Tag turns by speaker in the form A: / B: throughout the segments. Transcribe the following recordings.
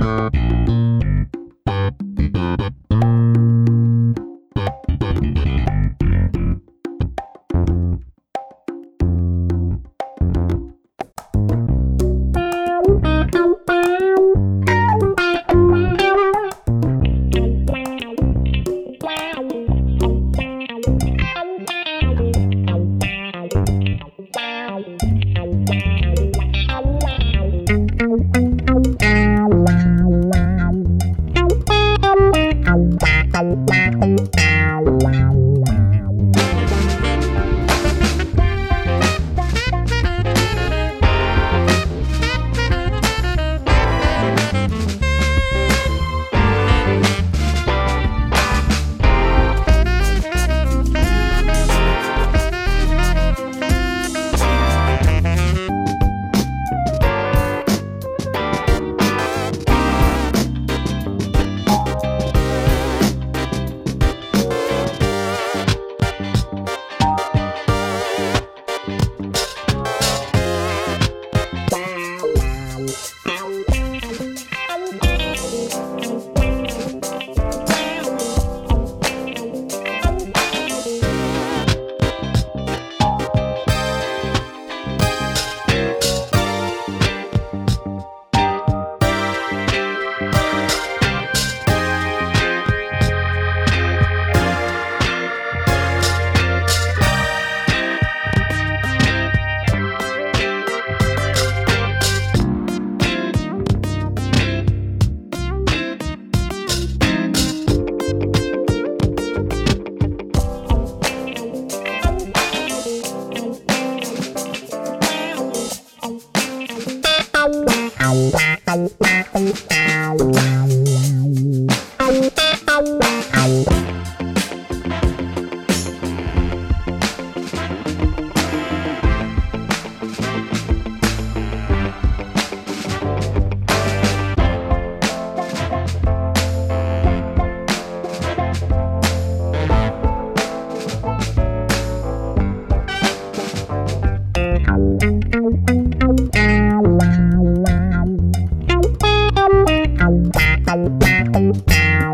A: Bye.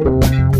A: Música